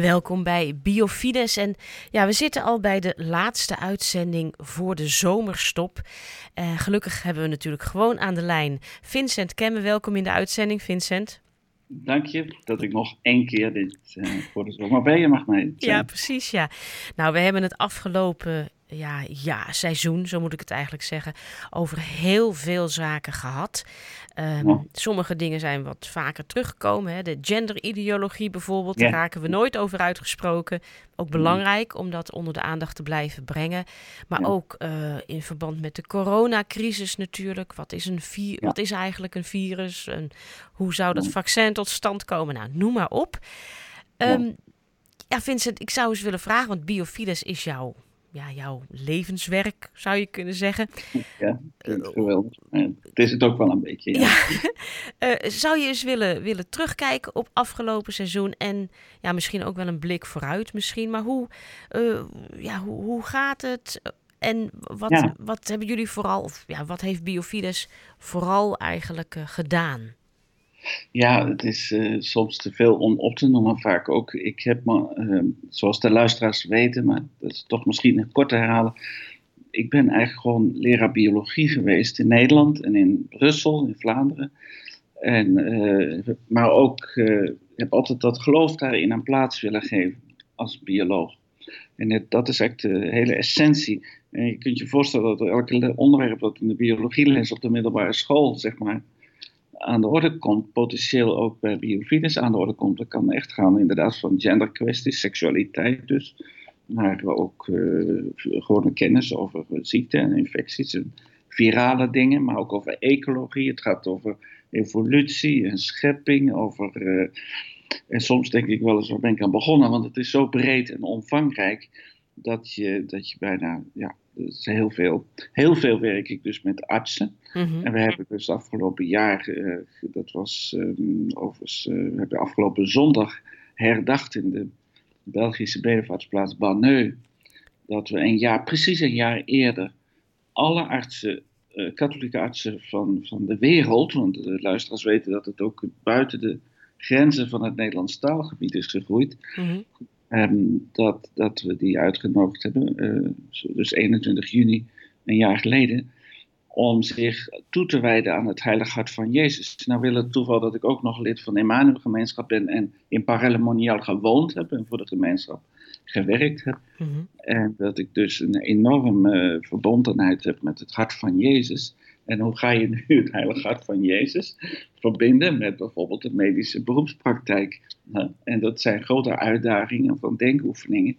Welkom bij Biofides. En ja, we zitten al bij de laatste uitzending voor de zomerstop. Uh, gelukkig hebben we natuurlijk gewoon aan de lijn Vincent Kemme. Welkom in de uitzending, Vincent. Dank je dat ik nog één keer dit uh, voor de zomer bij je mag mee. Ja, precies. Ja. Nou, we hebben het afgelopen ja, ja, seizoen, zo moet ik het eigenlijk zeggen, over heel veel zaken gehad. Ehm, sommige dingen zijn wat vaker teruggekomen. Hè. De genderideologie bijvoorbeeld, daar raken we nooit over uitgesproken. Ook belangrijk om dat onder de aandacht te blijven brengen. Maar ook eh, in verband met de coronacrisis natuurlijk. Wat is, een vi wat is eigenlijk een virus? En hoe zou dat vaccin tot stand komen? Nou, noem maar op. Um, ja, Vincent, ik zou eens willen vragen, want Biofides is jouw ja, jouw levenswerk, zou je kunnen zeggen. Ja, geweldig. Het is het ook wel een beetje. Ja. Eh, zou je eens willen, willen terugkijken op afgelopen seizoen en ja, misschien ook wel een blik vooruit misschien, maar hoe, uh, ja, hoe, hoe gaat het? En wat, wat hebben jullie vooral, of ja, wat heeft Biofides vooral eigenlijk uh, gedaan? Ja, het is uh, soms te veel om op te noemen. Vaak ook. Ik heb me, uh, zoals de luisteraars weten, maar dat is toch misschien kort te herhalen. Ik ben eigenlijk gewoon leraar biologie geweest in Nederland en in Brussel, in Vlaanderen. En, uh, maar ook heb altijd dat geloof daarin een plaats willen geven als bioloog. En dat is eigenlijk de hele essentie. En je kunt je voorstellen dat elke onderwerp dat in de biologieles op de middelbare school, zeg maar, aan de orde komt, potentieel ook bij biofides aan de orde komt. Dat kan echt gaan inderdaad van genderkwesties, seksualiteit dus, maar ook uh, gewone kennis over ziekten en infecties en virale dingen, maar ook over ecologie. Het gaat over evolutie en schepping, over... Uh, en soms denk ik wel eens, waar ben ik aan begonnen? Want het is zo breed en omvangrijk dat je, dat je bijna ja, is heel veel. Heel veel werk ik dus met artsen. Mhm. En we hebben dus afgelopen jaar, uh, dat was um, overigens, uh, we hebben afgelopen zondag herdacht in de Belgische bedevaartsplaats Banneux. Dat we een jaar, precies een jaar eerder, alle artsen, uh, katholieke artsen van, van de wereld, want de luisteraars weten dat het ook buiten de grenzen van het Nederlands taalgebied is gegroeid. Mm Um, dat, dat we die uitgenodigd hebben, uh, dus 21 juni, een jaar geleden, om zich toe te wijden aan het heilige hart van Jezus. Nou wil het toeval dat ik ook nog lid van de Emmanuel gemeenschap ben en in Parallel gewoond heb en voor de gemeenschap gewerkt heb. Mm -hmm. En dat ik dus een enorme verbondenheid heb met het hart van Jezus. En hoe ga je nu het heilige hart van Jezus verbinden met bijvoorbeeld de medische beroepspraktijk? En dat zijn grote uitdagingen van denkoefeningen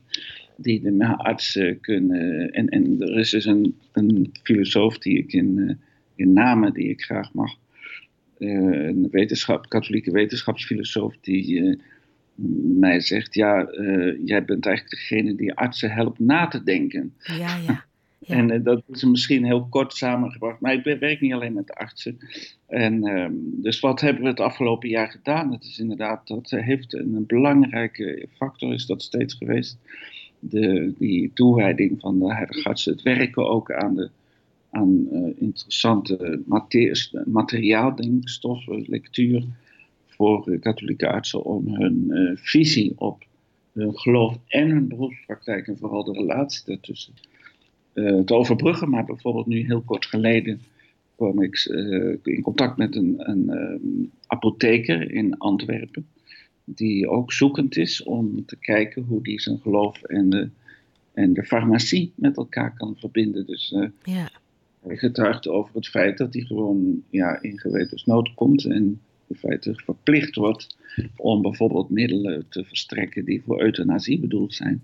die de artsen kunnen. En, en er is dus een, een filosoof die ik in, eh, in namen die ik graag mag. Eh, een wetenschap, katholieke wetenschapsfilosoof die uh, mij zegt: Ja, jij bent eigenlijk degene die artsen helpt na te denken. Ja, ja. En uh, dat is misschien heel kort samengebracht. Maar ik werk niet alleen met artsen. En, uh, dus wat hebben we het afgelopen jaar gedaan? Het is inderdaad, dat heeft een, belangrijke factor is dat steeds geweest. De, die toewijding van de heilige artsen. Het werken ook aan, de, aan uh, interessante materiaal, denk stoffen, lectuur. Voor katholieke artsen om hun eh, visie op hun geloof en hun beroepspraktijk. En vooral de relatie daartussen te overbruggen. Maar bijvoorbeeld nu heel kort geleden kwam ik uh, in contact met een, een um, apotheker in Antwerpen. Die ook zoekend is om te kijken hoe die zijn geloof en de, en de farmacie met elkaar kan verbinden. Dus ja. hij getuigt over het feit dat hij gewoon ja, in gewetensnood komt. En in feite verplicht wordt om bijvoorbeeld middelen te verstrekken die voor euthanasie bedoeld zijn.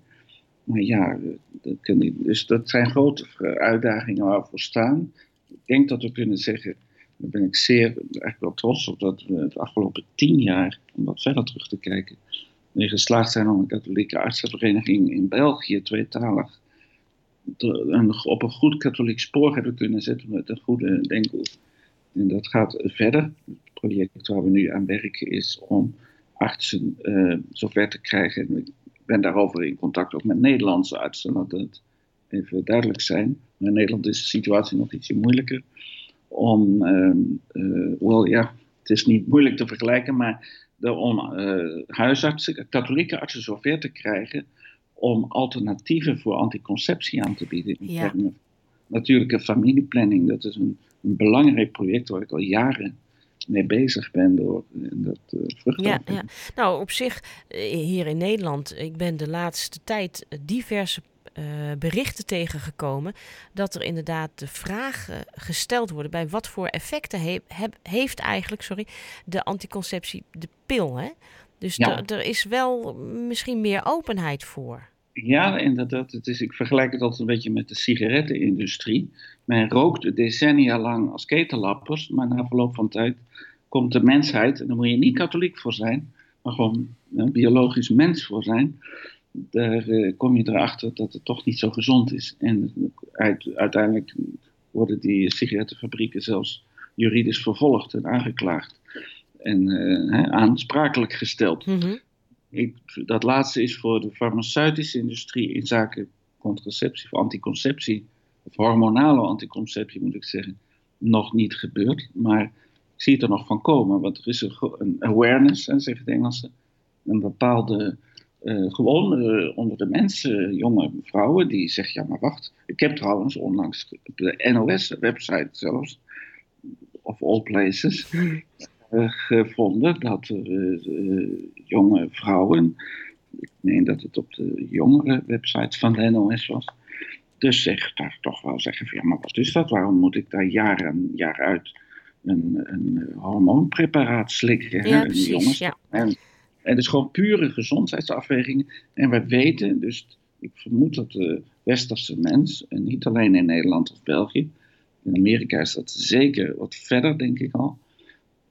Maar ja, dat kan niet. Dus dat zijn grote uitdagingen waar we voor staan. Ik denk dat we kunnen zeggen, daar ben ik zeer eigenlijk wel trots op, dat we het afgelopen tien jaar, om wat verder terug te kijken, in geslaagd zijn om een katholieke artsenvereniging in België, tweetalig, op een goed katholiek spoor hebben kunnen zetten met een goede denkel. En dat gaat verder. Het project waar we nu aan werken is om artsen uh, zover te krijgen ben daarover in contact ook met Nederlandse artsen, laat het even duidelijk zijn. Maar in Nederland is de situatie nog ietsje moeilijker. Om, uh, ja, het is niet moeilijk te vergelijken, maar om uh, huisartsen, katholieke artsen zover te krijgen om alternatieven voor anticonceptie aan te bieden. In ja. natuurlijke familieplanning, dat is een, een, belangrijk project waar ik al jaren mee bezig ben door dat uh, ja, ja, nou op zich hier in Nederland, ik ben de laatste tijd diverse uh, berichten tegengekomen dat er inderdaad de vraag gesteld worden bij wat voor effecten heeft eigenlijk sorry, de anticonceptie, de pil. Hè? Dus er is wel misschien meer openheid voor. Ja, inderdaad. Het is, ik vergelijk het altijd een beetje met de sigarettenindustrie. Men rookte decennia lang als ketellappers, maar na verloop van tijd komt de mensheid, en daar moet je niet katholiek voor zijn, maar gewoon een biologisch mens voor zijn, daar uh, kom je erachter dat het toch niet zo gezond is. En uit, uiteindelijk worden die sigarettenfabrieken zelfs juridisch vervolgd en aangeklaagd en uh, aansprakelijk gesteld. Mm ik, dat laatste is voor de farmaceutische industrie in zaken contraceptie of anticonceptie, of hormonale anticonceptie moet ik zeggen, nog niet gebeurd. Maar ik zie het er nog van komen, want er is een, awareness, en zeggen de Engelsen, een bepaalde, uh, gewoon uh, onder de mensen, jonge vrouwen, die zeggen, ja maar wacht, ik heb trouwens onlangs op de NOS-website zelfs, of all places, gevonden dat er jonge vrouwen, ik meen dat het op de jongere website van de NOS was, dus zeg daar toch wel zeggen van ja, maar wat is dat? Waarom moet ik daar jaar en jaar uit een, een hormoonpreparaat slikken? Ja, precies, jongens? ja. En, en het is gewoon pure gezondheidsafwegingen. En wij weten, dus ik vermoed dat de westerse mens, en niet alleen in Nederland of België, in Amerika is dat zeker wat verder, denk ik al,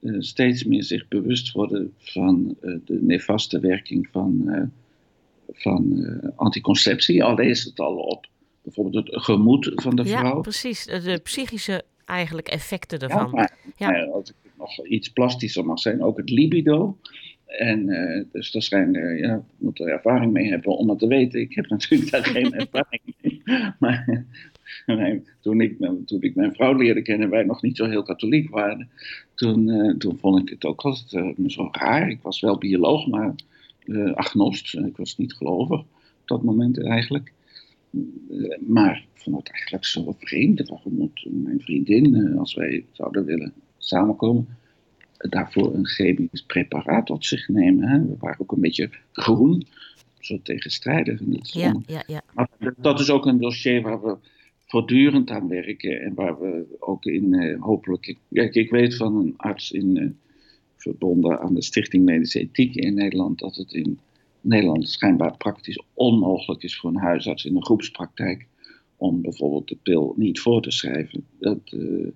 uh, steeds meer zich bewust worden van uh, de nefaste werking van, uh, van anticonceptie. Al is het al op bijvoorbeeld het gemoed van de vrouw. Ja, precies. De psychische eigenlijk effecten ervan. Ja, maar, ja. Als ik nog iets plastischer mag zijn, ook het libido. En dus daar zijn, ja, ik moet er ervaring mee hebben om het te weten. Ik heb natuurlijk daar geen ervaring mee. Maar toen, ik, toen ik mijn vrouw leerde kennen, wij nog niet zo heel katholiek waren, toen, uh, toen vond ik het ook altijd uh, zo raar. Ik was wel bioloog, maar agnost. Ik was niet gelovig op dat moment eigenlijk. Maar ik vond het eigenlijk zo vreemd. Waarom moet mijn vriendin, als wij zouden willen samenkomen, daarvoor een chemisch preparaat tot zich nemen? Hè? We waren ook een beetje groen, zo tegenstrijdig. ja, ja, ja. Maar dat is ook een dossier waar we voortdurend aan werken en waar we ook in uh, hopelijk. Kijk, ik weet van een arts in, uh, verbonden aan de Stichting Medische Ethiek in Nederland dat het in Nederland schijnbaar praktisch onmogelijk is voor een huisarts in een groepspraktijk om bijvoorbeeld de pil niet voor te schrijven. Dat, uh,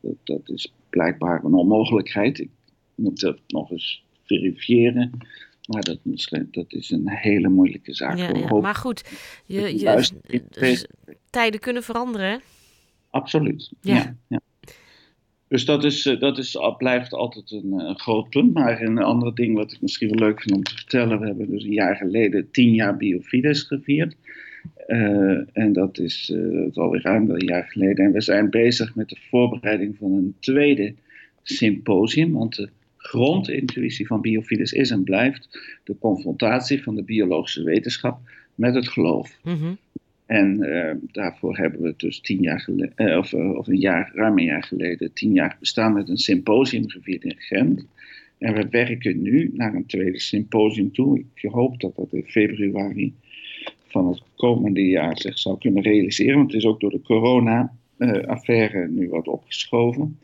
dat, dat, is blijkbaar een onmogelijkheid. Ik moet dat nog eens verifiëren. Maar dat, dat is een hele moeilijke zaak. Ja, ja. Maar goed, je, je, tijden kunnen veranderen. Absoluut. Ja. ja, Dus dat, is, eh, dat is, blijft altijd een, een, groot punt. Maar een ander ding wat ik misschien wel leuk vind om te vertellen. We hebben dus een jaar geleden tien jaar Biofides gevierd. Uh, en dat is, uh, dat alweer ruim een jaar geleden. En we zijn bezig met de voorbereiding van een tweede symposium. Want de grondintuïtie van Biofides is en blijft de confrontatie van de biologische wetenschap met het geloof. Mm En uh, daarvoor hebben we dus tien jaar geleden, uh, of, uh, of, een jaar, ruim een jaar geleden, tien jaar bestaan met een symposium gevierd in Gent. En we werken nu naar een tweede symposium toe. Ik hoop dat dat in februari van het komende jaar zich zou kunnen realiseren. Want het is ook door de corona-affaire nu wat opgeschoven.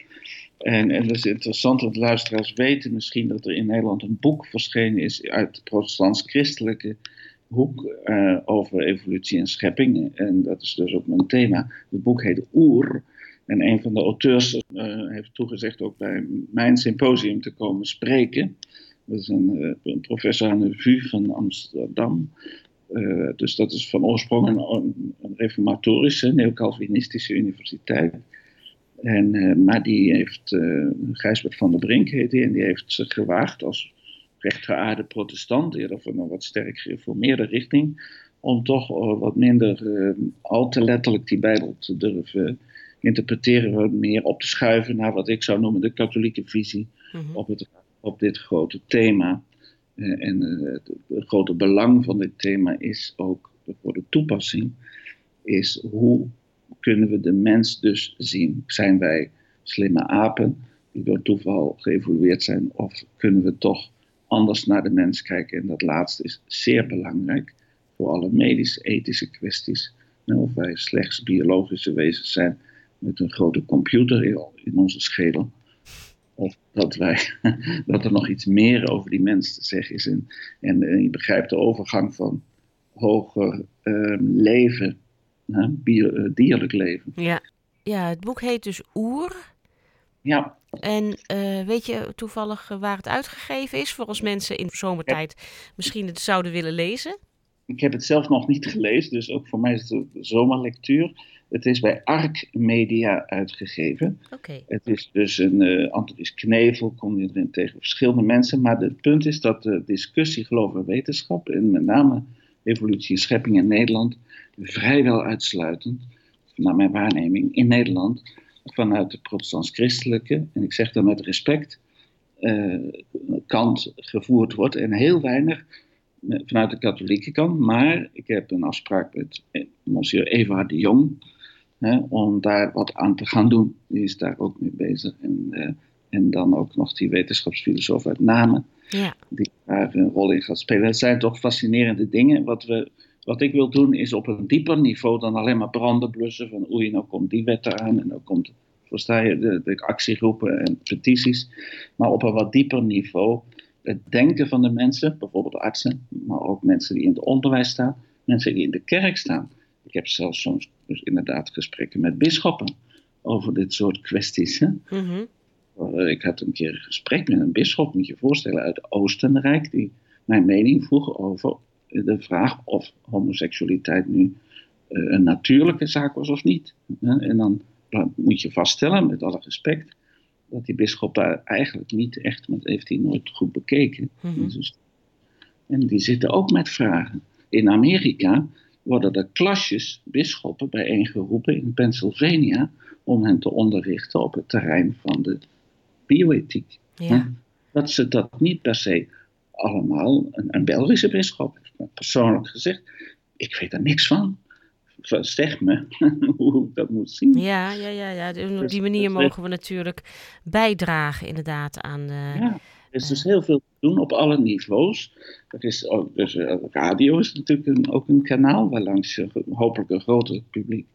En, dat is interessant, want luisteraars weten misschien dat er in Nederland een boek verschenen is uit protestants-christelijke hoek uh, over evolutie en schepping. En dat is dus ook mijn thema. Het boek heet Oer. En een van de auteurs uh, heeft toegezegd ook bij mijn symposium te komen spreken. Dat is een, een professor aan de VU van Amsterdam. dus dat is van oorsprong een, een reformatorische, neocalvinistische universiteit. En, uh, maar die heeft, uh, Gijsbert van der Brink heet die, en die heeft zich gewaagd als rechtgeaarde protestant, eerder van een wat sterk gereformeerde richting, om toch uh, wat minder al te letterlijk die Bijbel te durven interpreteren, wat meer op te schuiven naar wat ik zou noemen de katholieke visie mm -hmm. op het op dit grote thema. Uh, en het, het, grote belang van dit thema is ook voor de toepassing, is hoe kunnen we de mens dus zien? Zijn wij slimme apen die door toeval geëvolueerd zijn, of kunnen we toch anders naar de mens kijken? En dat laatste is zeer belangrijk voor alle medisch-ethische kwesties. Nou, of wij slechts biologische wezens zijn met een grote computer in onze schedel. Of dat, wij, dat er nog iets meer over die mens te zeggen is. En, en, je begrijpt de overgang van hoger uh, leven, uh, bio, dierlijk leven. Ja. ja, het boek heet dus Oer. Ja. En uh, weet je toevallig waar het uitgegeven is? Voor als mensen in zomertijd misschien het zouden willen lezen? Ik heb het zelf nog niet gelezen, dus ook voor mij is het een zomerlectuur. Het is bij Arc Media uitgegeven. Okay. Het is dus een uh, Antonis Knevel, kom je erin tegen verschillende mensen. Maar het punt is dat de discussie geloof en wetenschap, en met name evolutie en schepping in Nederland, vrijwel uitsluitend, naar mijn waarneming, in Nederland, vanuit de protestants-christelijke, en ik zeg dat met respect, uh, kant gevoerd wordt. En heel weinig vanuit de katholieke kant. Maar ik heb een afspraak met monsieur Eva de Jong. Hè, om daar wat aan te gaan doen. Die is daar ook mee bezig. En, uh, en dan ook nog die wetenschapsfilosoof uit Namen. Ja. Die daar een rol in gaat spelen. Het zijn toch fascinerende dingen. Wat, we, wat ik wil doen is op een dieper niveau dan alleen maar branden blussen. Van oei, nou komt die wet eraan. En dan komt, versta je, de, de actiegroepen en petities. Maar op een wat dieper niveau het denken van de mensen, bijvoorbeeld artsen, maar ook mensen die in het onderwijs staan, mensen die in de kerk staan. Ik heb zelfs soms dus inderdaad gesprekken met bisschoppen over dit soort kwesties. Hè? Mm-hmm. Ik had een keer een gesprek met een bisschop, moet je je voorstellen, uit Oostenrijk, die mijn mening vroeg over de vraag of homoseksualiteit nu een natuurlijke zaak was of niet. En dan moet je vaststellen, met alle respect, dat die bisschop daar eigenlijk niet echt, met heeft hij nooit goed bekeken. Mhm. En die zitten ook met vragen. In Amerika worden er klasjes bisschoppen bijeengeroepen in Pennsylvania om hen te onderrichten op het terrein van de bioethiek. Ja. Dat ze dat niet per se allemaal, een, een Belgische bisschop persoonlijk gezegd, ik weet er niks van zeg me hoe ik dat moet zien. Ja, ja, ja, ja. Dus op Dus die manier dat is- mogen we natuurlijk bijdragen inderdaad aan... eh, Ja, er is dus heel veel te doen op alle niveaus. Er is ook, dus, eh, radio is natuurlijk een, ook een kanaal waarlangs je hopelijk een groter publiek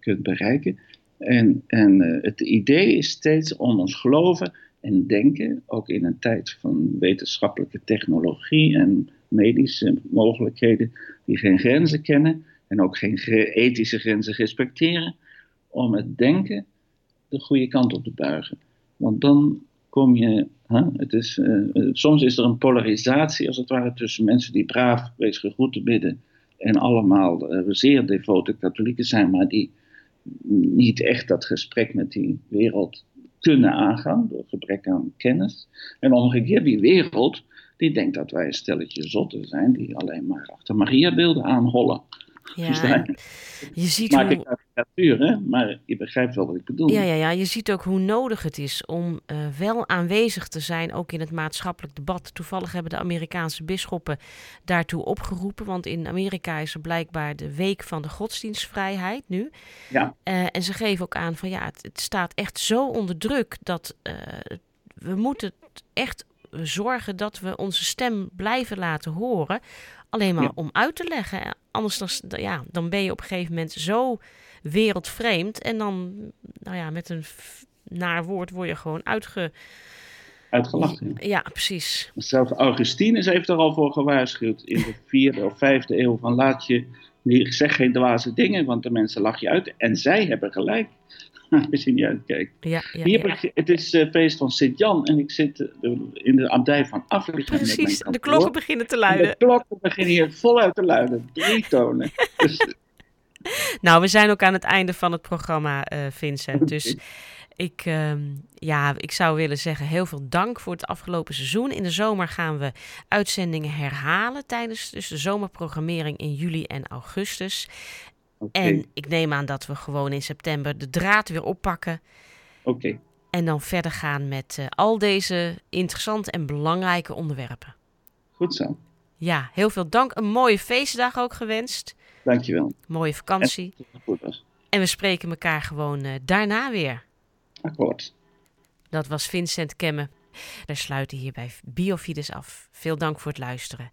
kunt bereiken. En, en eh, het idee is steeds om ons geloven en denken, ook in een tijd van wetenschappelijke technologie en medische mogelijkheden die geen grenzen kennen en ook geen ethische grenzen respecteren, om het denken de goede kant op te buigen. Want dan kom je. Het is, eh, eh, soms is er een polarisatie, als het ware, tussen mensen die braaf wees gegroeten bidden. en allemaal eh, zeer devote katholieken zijn, maar die niet echt dat gesprek met die wereld kunnen aangaan. door gebrek aan kennis. En omgekeerd, die wereld. Die denkt dat wij een stelletje zotten zijn. die alleen maar achter Mariabeelden aanhollen. ja, en je? ziet Maak hoe... ik karikatuur, hè? Maar je begrijpt wel wat ik bedoel. Ja, ja, ja, je ziet ook hoe nodig het is om eh, wel aanwezig te zijn, ook in het maatschappelijk debat. Toevallig hebben de Amerikaanse bisschoppen daartoe opgeroepen, want in Amerika is er blijkbaar de week van de godsdienstvrijheid nu. Ja. Eh, en ze geven ook aan van ja, het, het staat echt zo onder druk dat eh, we moeten echt zorgen dat we onze stem blijven laten horen. Alleen maar Ja. om uit te leggen. Anders dan, ja, dan ben je op een gegeven moment zo wereldvreemd. En dan, nou ja, met een naar woord word je gewoon uitge... Uitgelachen. ja. Ja, precies. Zelfs Augustinus heeft er al voor gewaarschuwd in de vierde of vijfde eeuw van laat je, zeg geen dwaze dingen, want de mensen lach je uit. En zij hebben gelijk, als je niet uitkijkt. Ja, ja, Hier ja. heb ik- het is eh, feest van Sint-Jan en ik zit eh, in de abdij van mijn Precies, de klokken beginnen te En luiden. De klokken beginnen hier voluit te luiden, drie tonen. Dus, Nou, we zijn ook aan het einde van het programma, eh, Vincent. Dus Ik, ehm, ja, ik zou willen zeggen heel veel dank voor het afgelopen seizoen. In de zomer gaan we uitzendingen herhalen tijdens dus de zomerprogrammering in juli en augustus. En ik neem aan dat we gewoon in september de draad weer oppakken. Oké. En dan verder gaan met eh, al deze interessante en belangrijke onderwerpen. Goed zo. Ja, heel veel dank. Een mooie feestdag ook gewenst. Dankjewel. Mooie vakantie. En, goed en we spreken elkaar gewoon eh, daarna weer akkoord. Dat was Vincent Kemme. Daar sluiten hierbij Biofides af. Veel dank voor het luisteren.